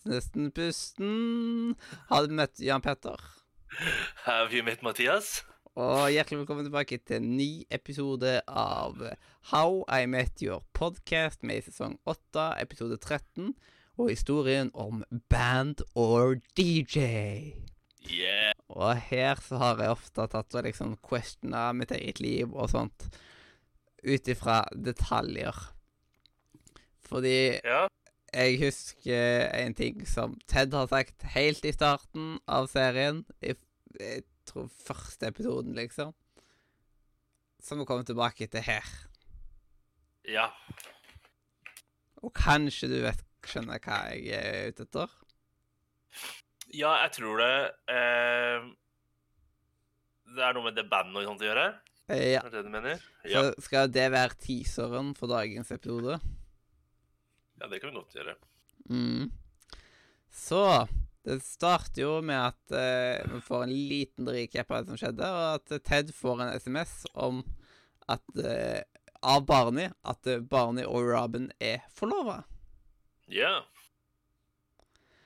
Mister nesten pusten. Har du møtt Jan Petter? Have you met Mathias? Og hjertelig velkommen tilbake til en ny episode av How I Met Your Podcast med i sesong 8, episode 13, og historien om band or DJ. Yeah. Og her så har jeg ofte tatt og liksom questiona mitt eget liv og sånt ut ifra detaljer. Fordi Ja. Jeg husker en ting som Ted har sagt helt i starten av serien. I, jeg tror første episoden, liksom. Som vi kommer tilbake til her. Ja. Og kanskje du vet, skjønner hva jeg er ute etter? Ja, jeg tror det eh, Det er noe med det bandet og sånt å gjøre? Eh, Ja. Er det det du mener? Så skal det være teaseren for dagens episode. Ja, det kan vi godt gjøre. Mm. Så det starter jo med at eh, vi får en liten recap av det som skjedde, og at Ted får en SMS om at eh, av Barney at eh, Barney og Robin er forlova. Ja.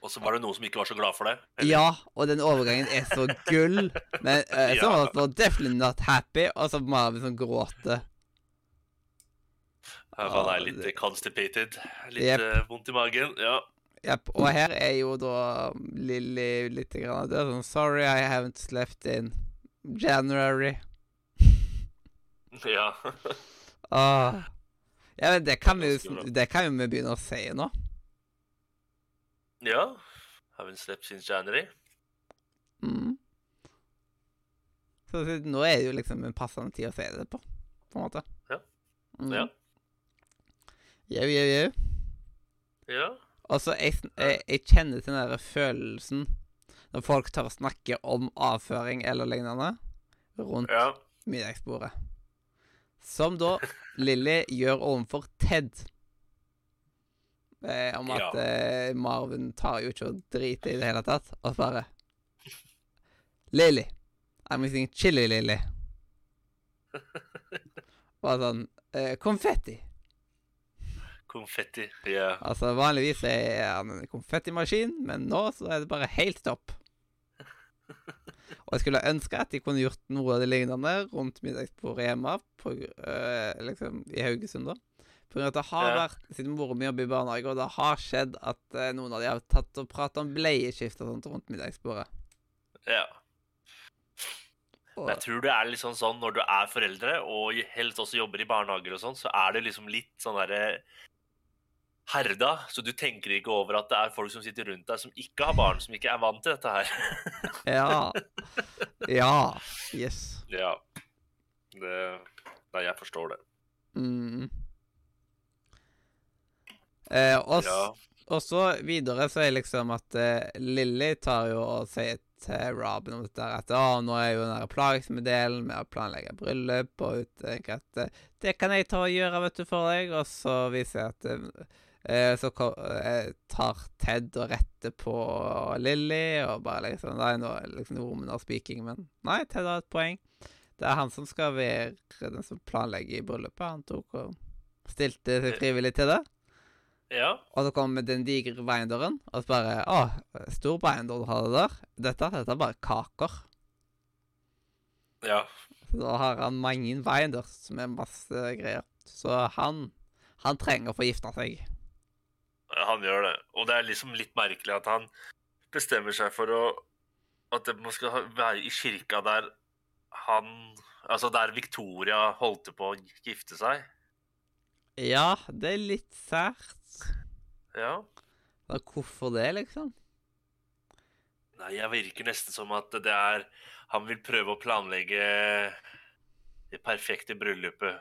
Og så var det noen som ikke var så glad for det. eller? Ja, og den overgangen er så gull. Men uh, så var definitely not happy, og så Marvin som gråter. Han er litt constipated. Litt Jep. eh, vondt i magen. Ja. Yep. Og her er jo da Lilly litt grann er Sånn Sorry, I haven't slept in January. ja. ah. Ja, men det kan, vi, det kan vi begynne å si nå. ja. Haven't slept since January. Mm. Så så nå er det jo liksom en passende tid å si det på, på en måte. Ja. Mm. Ja. Jau, jau, jau. Ja. Altså, jeg, jeg, jeg kjenner til den der følelsen når folk tør å snakke om avføring eller lignende rundt Ja. middagsbordet. Som da Lilly gjør overfor Ted. Eh, om at Ja. eh, Marvin tar jo ikke og driter i det hele tatt. Og bare Lilly. I'm missing chili, Lilly. Bare sånn eh, Konfetti. Konfetti. Ja. Altså Vanligvis er han en konfettimaskin, men nå så er det bare helt stopp. Og jeg skulle ønske at de kunne gjort noe av det lignende rundt middagsbordet hjemme på, øh, liksom, i Haugesund. da. For det har Ja. vært, Siden mora mi jobber i barnehage, og det har skjedd at øh, noen av de har tatt og pratet om bleieskift og sånt rundt middagsbordet. ja. Og, jeg tror det er litt sånn sånn når du er foreldre, og helst også jobber i barnehager og sånn, så er det liksom litt sånn derre herda. Så du tenker ikke over at det er folk som sitter rundt deg som ikke har barn, som ikke er vant til dette her. ja. Ja. Yes. ja. Det Nei, jeg forstår det. Mm. Eh, og, Ja. og så videre så er liksom at eh, Lilly tar jo og sier til Robin om dette at å, nå er jo den der plagsomme delen med å planlegge bryllup, og tenker at eh, det kan jeg ta og gjøre, vet du, for deg, og så viser jeg at eh, så eh, tar Ted og retter på Lilly, og bare liksom Nei, nå er liksom woman are speaking, men nei, Ted har et poeng. Det er han som skal være den som planlegger i bryllupet. Han tok og stilte seg frivillig til det. Ja. Og så kommer den digre binderen, og så bare Å, stor binder du har det der. Dette, dette er bare kaker. Ja. Så da har han mange binders med masse greier. Så han Han trenger å få gifta seg. Han gjør det. Og det er liksom litt merkelig at han bestemmer seg for å At man skal være i kirka der han Altså der Victoria holdt på å gifte seg. Ja, det er litt sært. Ja. Da, hvorfor det, liksom? Nei, jeg virker nesten som at det er Han vil prøve å planlegge det perfekte bryllupet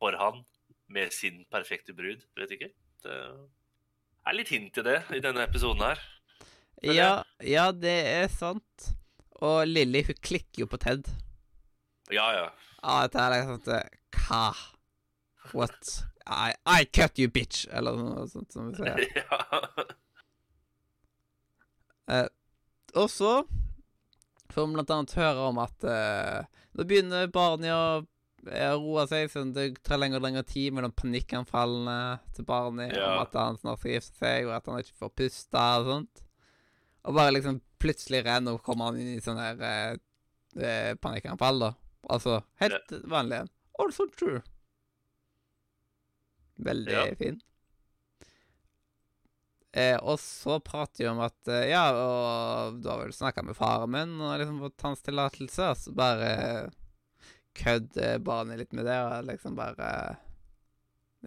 for han med sin perfekte brud. Vet ikke. Det er litt hint til det i denne episoden her. Ja, ja, det er sant. Og Lilly hun klikker jo på Ted. Ja, ja. Ja, dette er liksom sånn Hva? What? I, I cut you, bitch! Eller noe sånt som vi sier. ja. Og så får vi blant annet høre om at uh, nå begynner Barney å roe seg, så det tar lengre og lengre tid mellom panikkanfallene til Barney Ja. om at han snart skal gifte seg, og at han ikke får puste og sånt. Og bare liksom plutselig renner og kommer han inn i sånn her eh, eh, panikkanfall, da. Altså helt vanlig en. Also true. Veldig Ja. fin. Eh, og så prater vi om at eh, Ja, og du har vel snakka med faren min og liksom fått hans tillatelse, og så bare eh, kødder barnet litt med det, og liksom bare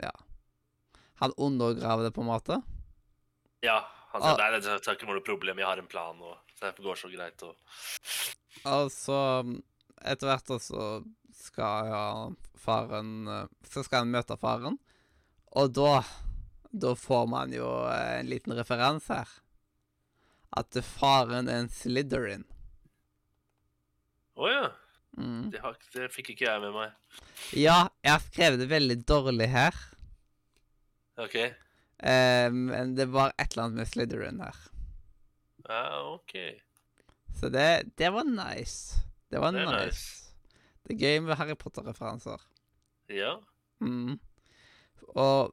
Ja. Han undergraver det på en måte. ja. Han Ah. sa nei, det er ikke noe problem, jeg har en plan, og så det går så greit. Og... Altså, etter hvert så skal ja, faren Så skal han møte faren, og da Da får man jo en liten referanse her. At faren er en Slitherin. Å ja. Mm. Det, har, det fikk ikke jeg med meg. Ja, jeg har skrevet det veldig dårlig her. OK. eh, men det var et eller annet med Slytherin her. Ja, OK. Så det, det var nice. Det var Det nice. nice. Det er gøy med Harry Potter-referanser. Ja. Mm. Og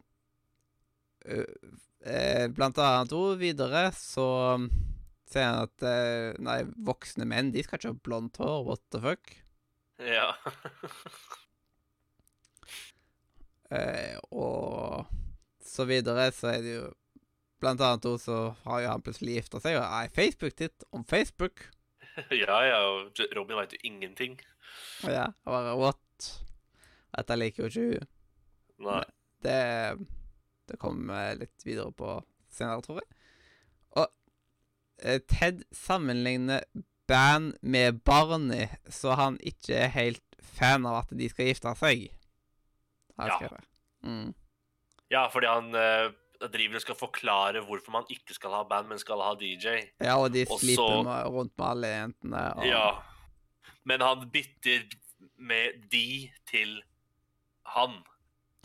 eh, blant annet ord videre så Ser sier han at eh, Nei, voksne menn, de skal ikke ha blondt hår. What the fuck? Ja. Eh, og så videre så er det jo Blant annet også, så har jo han plutselig gifta seg, og er Facebook-titt om Facebook. ja, ja. og Robin veit jo ingenting. Ja, og bare what? Dette liker jo ikke hun. Nei. Det, det kommer litt videre på senere, tror jeg. Og eh, Ted sammenligner band med Barney, så han ikke er helt fan av at de skal gifte seg. Har jeg Ja. skrevet. Mm. Ja, fordi han eh, driver og skal forklare hvorfor man ikke skal ha band, men skal ha DJ. Ja, og de Og sliter så- med, rundt med alle jentene. Og, Ja. Men han bytter med de til han.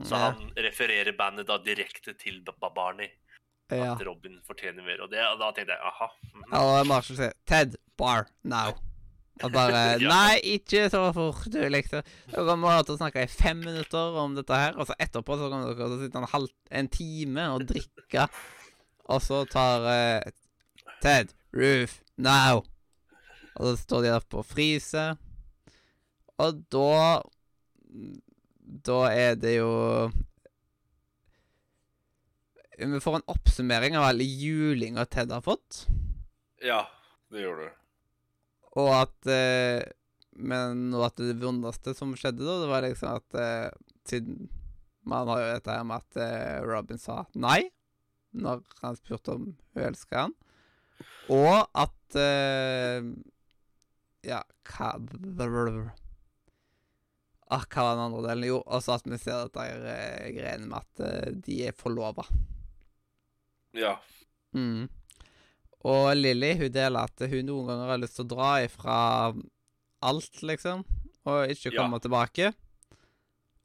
Så Ja. han refererer bandet da direkte til Barney. Barney. ja. Robin fortjener mer. Og det, da tenkte jeg aha. Mm. Ja, og Marshall sier 'Ted, bar, now'. Og bare Ja. Nei, ikke så fort, du, liksom. Dere kommer til å snakke i fem minutter om dette her, og så etterpå så kommer dere til å sitte en, halv, en time og drikke. Og så tar eh, Ted, roof, now. Og så står de der på fryser, Og da Da er det jo Vi får en oppsummering av alle julinga Ted har fått. Ja, det gjør du. Og at eh, Men noe av det vondeste som skjedde da, det var liksom at eh, Siden man har jo dette her med at eh, Robin sa nei når han spurte om hun elska han. Og at eh, Ja, hva ah, Hva var den andre delen? Jo, også at vi ser dette eh, greiene med at eh, de er forlova. Ja. Mm. Og Lilly hun deler at hun noen ganger har lyst til å dra ifra alt, liksom, og ikke Ja. komme tilbake.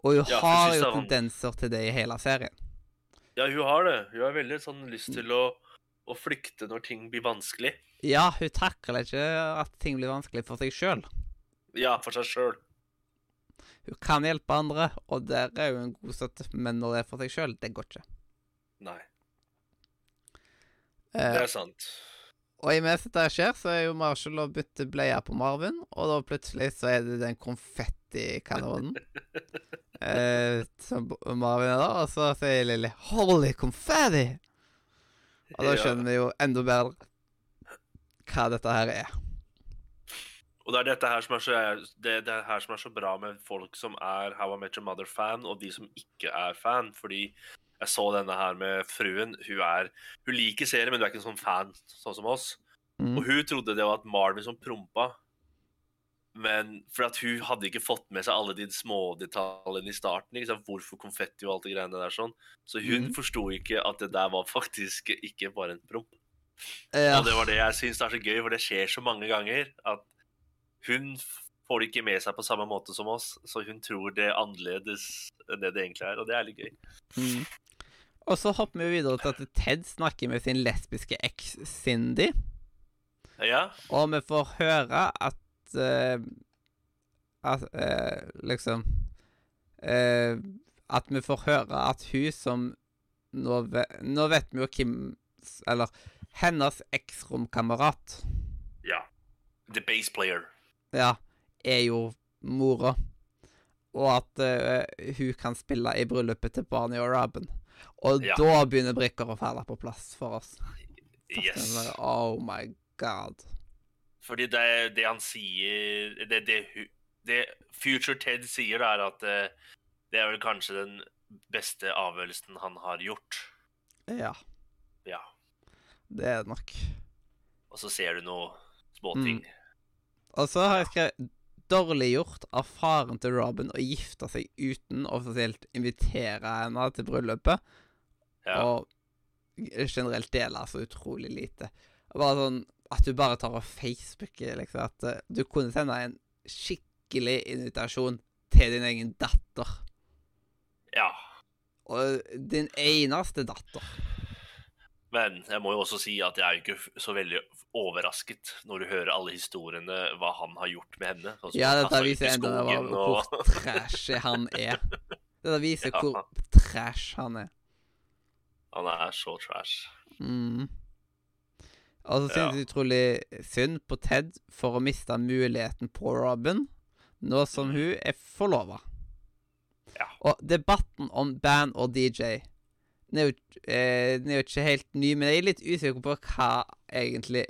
Og hun Ja, har jo er tendenser til det i hele serien. ja, hun har det. Hun har veldig sånn lyst til å, å flykte når ting blir vanskelig. Ja, hun takler ikke at ting blir vanskelig for seg sjøl. Ja, for seg sjøl. Hun kan hjelpe andre, og der er jo en god støtte, men når det er for seg sjøl, det går ikke. Nei, det er sant. og imens dette skjer, så er jo Marshall og bytter bleier på Marvin, og da plutselig så er det den konfettikanonen. eh, som Marvin er da, og så sier Lilly 'Holy confetti!' Og da skjønner vi jo enda bedre hva dette her er. Og det er dette her som er så, det, det er her som er så bra med folk som er How I Met Your Mother-fan, og de som ikke er fan. Fordi jeg så denne her med fruen. Hun er Hun liker serien, men hun er ikke en sånn fan sånn som oss. Mm. Og hun trodde det var at Marvin som prompa. Men for at hun hadde ikke fått med seg alle de smådetaljene i starten. Sant? Hvorfor konfetti og alt det greiene der sånn. Så hun mm. forsto ikke at det der var faktisk ikke bare en promp. Ja. Og det var det jeg syns er så gøy, for det skjer så mange ganger at hun får det ikke med seg på samme måte som oss, så hun tror det er annerledes enn det det egentlig er, og det er litt gøy. Mm. Og så hopper vi videre til at Ted snakker med sin lesbiske eks Cindy. Ja, Og vi får høre at uh, At uh, liksom uh, At vi får høre at hun som nå, ve nå vet vi jo hvem Eller hennes eksromkamerat ja. The bass player. ja, er jo mora. Og at hun kan spille i bryllupet til Barney og Robin. Og Ja. da begynner brikker å falle på plass for oss. Yes. Bare, Oh my god. Fordi det, det han sier det, det, det Future Ted sier, er at eh, det er vel kanskje den beste avgjørelsen han har gjort. Ja, Ja. det er det nok. Og så ser du noe småting. Og så har jeg skrevet dårlig gjort av faren til Robin å gifte seg uten offisielt invitere henne til bryllupet, Ja. og generelt dele så utrolig lite. Bare sånn at du bare tar og Facebooker, liksom. At eh, du kunne sende en skikkelig invitasjon til din egen datter. ja. Og din eneste datter. Men jeg må jo også si at jeg er jo ikke så veldig overrasket når du hører alle historiene hva han har gjort med henne. sånn Ja, dette viser enda og... hvor trashy han er. Dette viser Ja. hvor trash han er. Han er så trash. Mm. Og så synes Ja. utrolig synd på Ted for å miste muligheten på Robin, nå som hun er forlova. Ja. Og debatten om band og DJ den er, jo, eh, den er jo ikke helt ny, men jeg er litt usikker på hva egentlig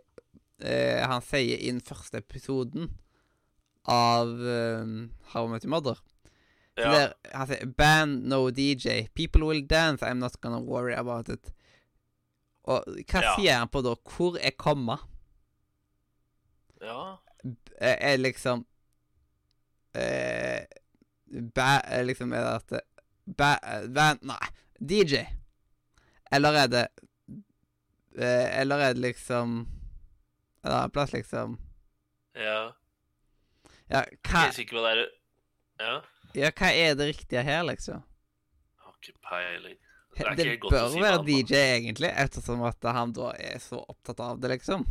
eh, han sier i den første episoden av eh, How I Met Your Mother. Ja. Der, han sier 'Band, no DJ. People will dance. I'm not gonna worry about it'. Og hva Ja. sier han på da? Hvor er komma? ja. Er, liksom eh, ba, liksom Er det at det- ba, eh, band Nei. DJ. Eller er det eh, Eller er det liksom En annen plass, liksom ja. Ja, Jeg er sikker på det er Ja. ja, hva er det riktige her, liksom? Har ikke peiling. Det er Det, ikke godt å bør si være hva han- DJ, egentlig, ettersom at han da er så opptatt av det, liksom.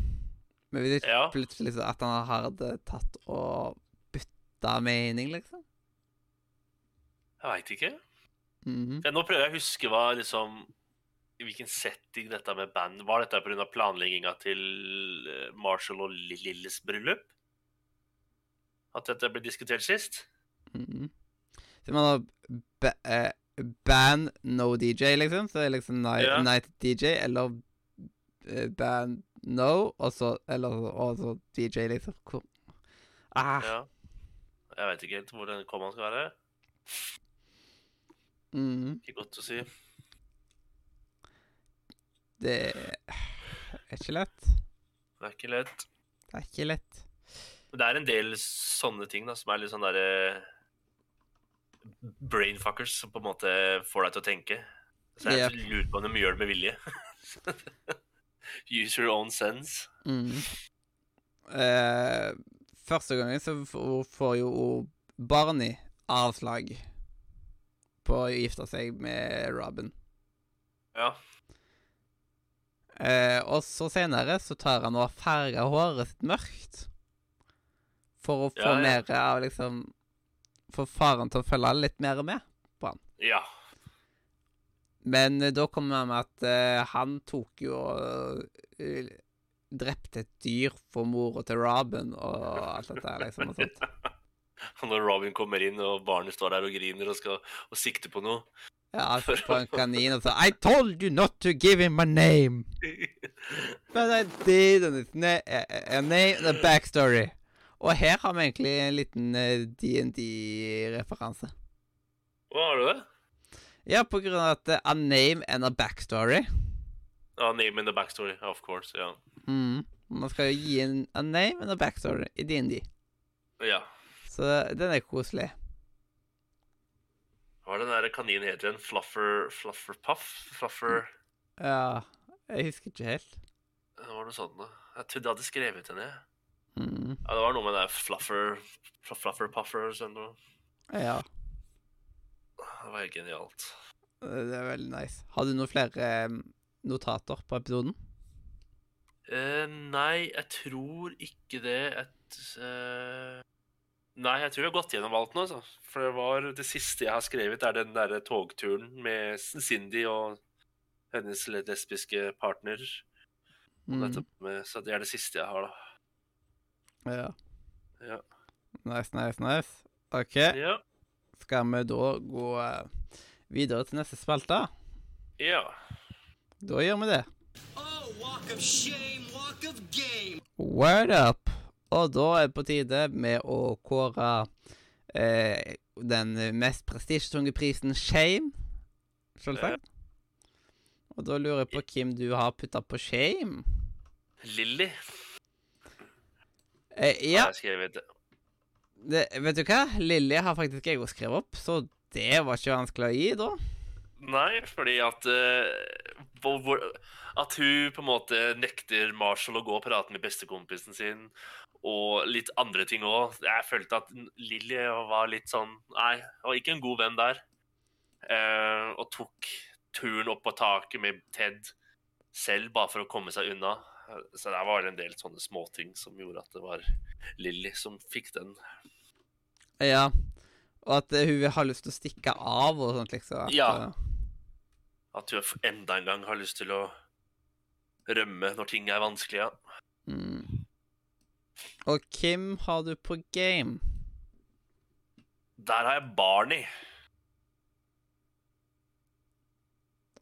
Men hvis ikke Ja. plutselig så at han hadde tatt og bytta mening, liksom. Jeg veit ikke. Mhm. Ja, nå prøver jeg å huske hva liksom i hvilken setting dette med band Var dette pga. planlegginga til eh, Marshall og Li- Lilles bryllup? At dette ble diskutert sist? Mhm. Så man har ba, eh, band no DJ, liksom. Så det er liksom night, Ja. night DJ, eller eh, band no, og så Eller og så DJ, liksom. Hvor Ah. Ja. Jeg veit ikke helt hvor den kommaen skal være. mhm. Ikke godt å si. Det er ikke lett. Det er ikke lett. Det er ikke lett. Men det er en del sånne ting da, som er litt sånn derre Brainfuckers som på en måte får deg til å tenke. Så jeg Yep. lurer på om de gjør det med vilje. Use your own sense. Mm. Eh, første gangen så får jo Barney avslag på å gifte seg med Robin. Ja. Eh, og så senere så tar han og farger håret sitt mørkt. For å få Ja, ja. mer av liksom Få faren til å følge litt mer med. på han. Ja. Men eh, da kommer han med at eh, han tok jo og eh, drepte et dyr for mora til Robin og alt dette her, liksom. Og sånt. Og når Robin kommer inn, og barnet står der og griner og skal og sikter på noe Ja, på en kanin og så I told you not to give him my name. But I did, and it's na a, a name and a backstory. Og her har vi egentlig en liten eh, DND-referanse. Hva har du det? Ja, på grunn av at eh, a name and a backstory. A name and a backstory, of course. Ja. Mm. Man skal jo gi en a name and a backstory i DND. ja. Så den er koselig. Hva er den der kaninen heter igjen? Fluffer Fluffer Puff? Fluffer Ja, jeg husker ikke helt. Det var noe sånt noe. Jeg trodde jeg hadde skrevet den ned. Mm. Ja, det var noe med det fluffer Flufferpuffer Fluffer eller noe. Ja, Det var helt genialt. det er veldig nice. Har du noen flere notater på episoden? Eh, nei, jeg tror ikke det. Et, eh, Nei, jeg tror vi har gått gjennom alt nå. Så. For det var det siste jeg har skrevet, er den derre togturen med Cindy og hennes lesbiske partner. Mm. med, så det er det siste jeg har, da. Ja. Ja. Nice, nice, nice. OK, Ja. skal vi da gå eh, videre til neste spalte? ja. Da gjør vi det. Oh, walk of shame, walk of game. Word up! Og da er det på tide med å kåre eh, den mest prestisjetunge prisen Shame, selvsagt. Og da lurer jeg på hvem du har putta på Shame. Lilly Eh, ja, det, vet du hva? Lilly har faktisk jeg òg skrevet opp, så det var ikke vanskelig å gi, da. Nei, fordi at uh, At hun på en måte nekter Marshall å gå og prate med bestekompisen sin, og litt andre ting òg. Jeg følte at Lilly var litt sånn Nei, var ikke en god venn der. Eh, og tok turen opp på taket med Ted selv, bare for å komme seg unna. Så der var det en del sånne småting som gjorde at det var Lilly som fikk den. Ja. Og at hun har lyst til å stikke av og sånt, liksom. At, Ja. eh, At hun enda en gang har lyst til å rømme når ting er vanskelige. mm. Og hvem har du på game? Der har jeg Barney.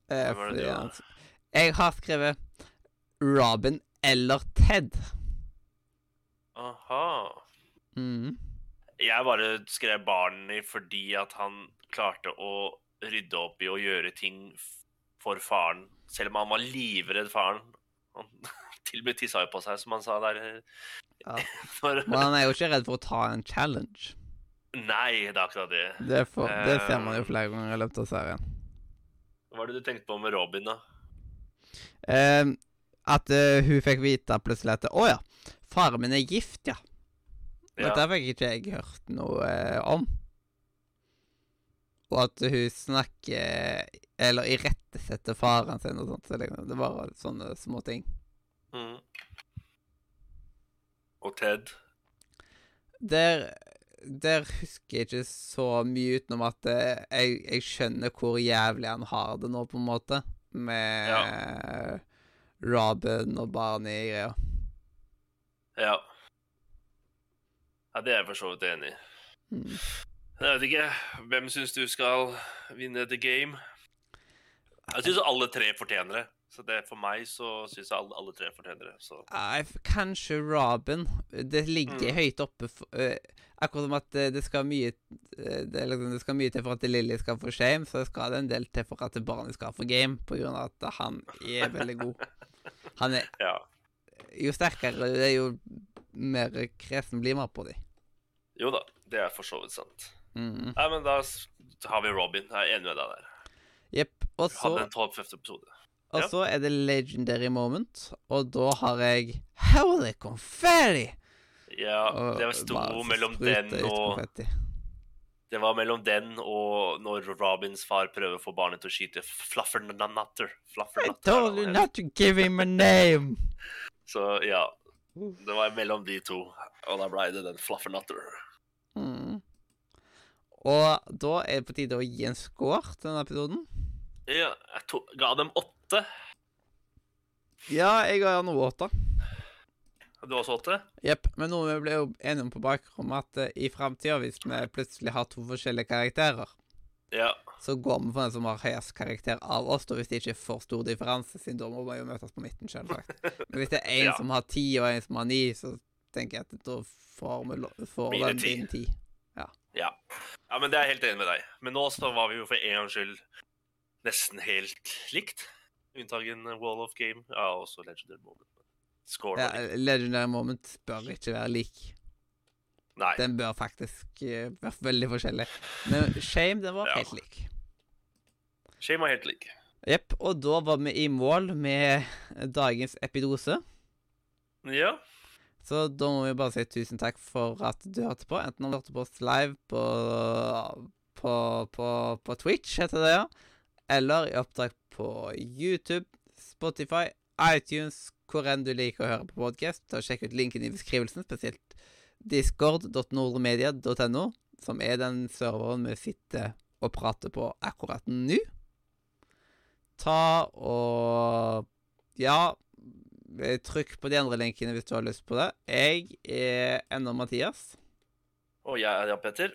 Eh, Hvem er det du har? Jeg har skrevet Robin eller Ted. Aha. Mm. Jeg bare skrev Barney fordi at han klarte å rydde opp i å gjøre ting for faren. Selv om han var livredd faren. Han til og med tissa jo på seg, som han sa der. Ja. For, Men han er jo ikke redd for å ta en challenge. Nei, det er akkurat det. Det, for, det ser man jo Eh. flere ganger i løpet av serien. Hva var det du tenkte på med Robin, da? Eh, at uh, hun fikk vite plutselig at Å ja, faren min er gift, ja. Ja. Dette fikk ikke jeg hørt noe eh, om. Og at hun snakker Eller irettesetter faren sin og sånt. Så det, det var sånne småting. Mm. Og Ted. Der, der husker jeg ikke så mye utenom at eh, jeg, jeg skjønner hvor jævlig han har det nå, på en måte. Med Robin og Barney-greia. Ja. Ja, det er jeg for så vidt enig i. Mm. Jeg vet ikke. Hvem syns du skal vinne the game? Jeg syns alle tre fortjener det. Så det, for meg så syns jeg alle, alle tre fortjener det. Så Uh, kanskje Robin. Det ligger Mm. høyt oppe for, uh, Akkurat som at eh, det skal mye eh, det, liksom, det skal mye til for at Lilly skal få shame, så skal det en del til for at barnet skal få game, på grunn av at han er veldig god. Han er ja. Jo sterkere det er, jo mer kresen blir man på dem. Jo da, det er for så vidt sant. Mm. Nei, men da har vi Robin. Jeg er enig med deg der. Jepp. Og så hadde en tolvføfte episode. Og Ja. så er det legendary moment, og da har jeg Holy confetti! Ja, Og det sto mellom den og. Det var mellom den og når Robins far prøver å få barnet til å skyte Fluffernutter. I told you not to give him a name! Så ja. Det var mellom de to, og da ble det den Fluffernutter. Mm. Og da er det på tide å gi en score til denne episoden. Ja, jeg to ga dem åtte. Ja, jeg har nå åtte. Du har også åtte? Jepp. Men nå vi ble jo enige om på bakrommet, at eh, i framtida, hvis vi plutselig har to forskjellige karakterer, Ja. så går vi for den som har høyest karakter av oss, da hvis det ikke er for stor differanse, siden da må vi jo møtes på midten, selvsagt. Men hvis det er en Ja. som har ti, og en som har ni, så tenker jeg at da får vi lo- får Mine den ti. din ti. ja. Ja, men det er jeg helt enig med deg. Men nå så var vi jo for en gangs skyld nesten helt likt. Unntagen Wall of Game. Ja, også Legendary Moment. Score Ja. Legendary Moment bør ikke være lik. Nei. Den bør faktisk uh, være veldig forskjellig. Men Shame, den var Ja. helt lik. Shame var helt lik. Jepp. Og da var vi i mål med dagens epidose. Ja. Så da må vi bare si tusen takk for at du hørte på. Enten om du hørte på oss live på, på, på, på Twitch, heter det, ja. Eller i opptak på YouTube, Spotify, iTunes, hvor enn du liker å høre på podkast. Sjekk ut linken i beskrivelsen, spesielt discord.nordremedia.no, som er den serveren vi sitter og prater på akkurat nå. Ta og Ja, trykk på de andre linkene hvis du har lyst på det. Jeg er ennå Mathias. Og jeg er Jan Petter.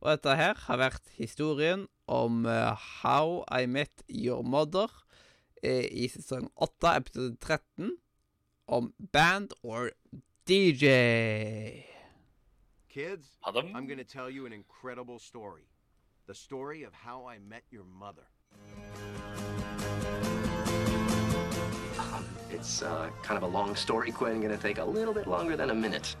Og dette her har vært historien om uh, How I Met Your Mother uh, i sesong 8, episode 13, om band or DJ. Kids, I'm gonna tell you an incredible story. The story of how I met your mother. Um, it's uh, kind of a long story, Quinn. Gonna take a little bit longer than a minute.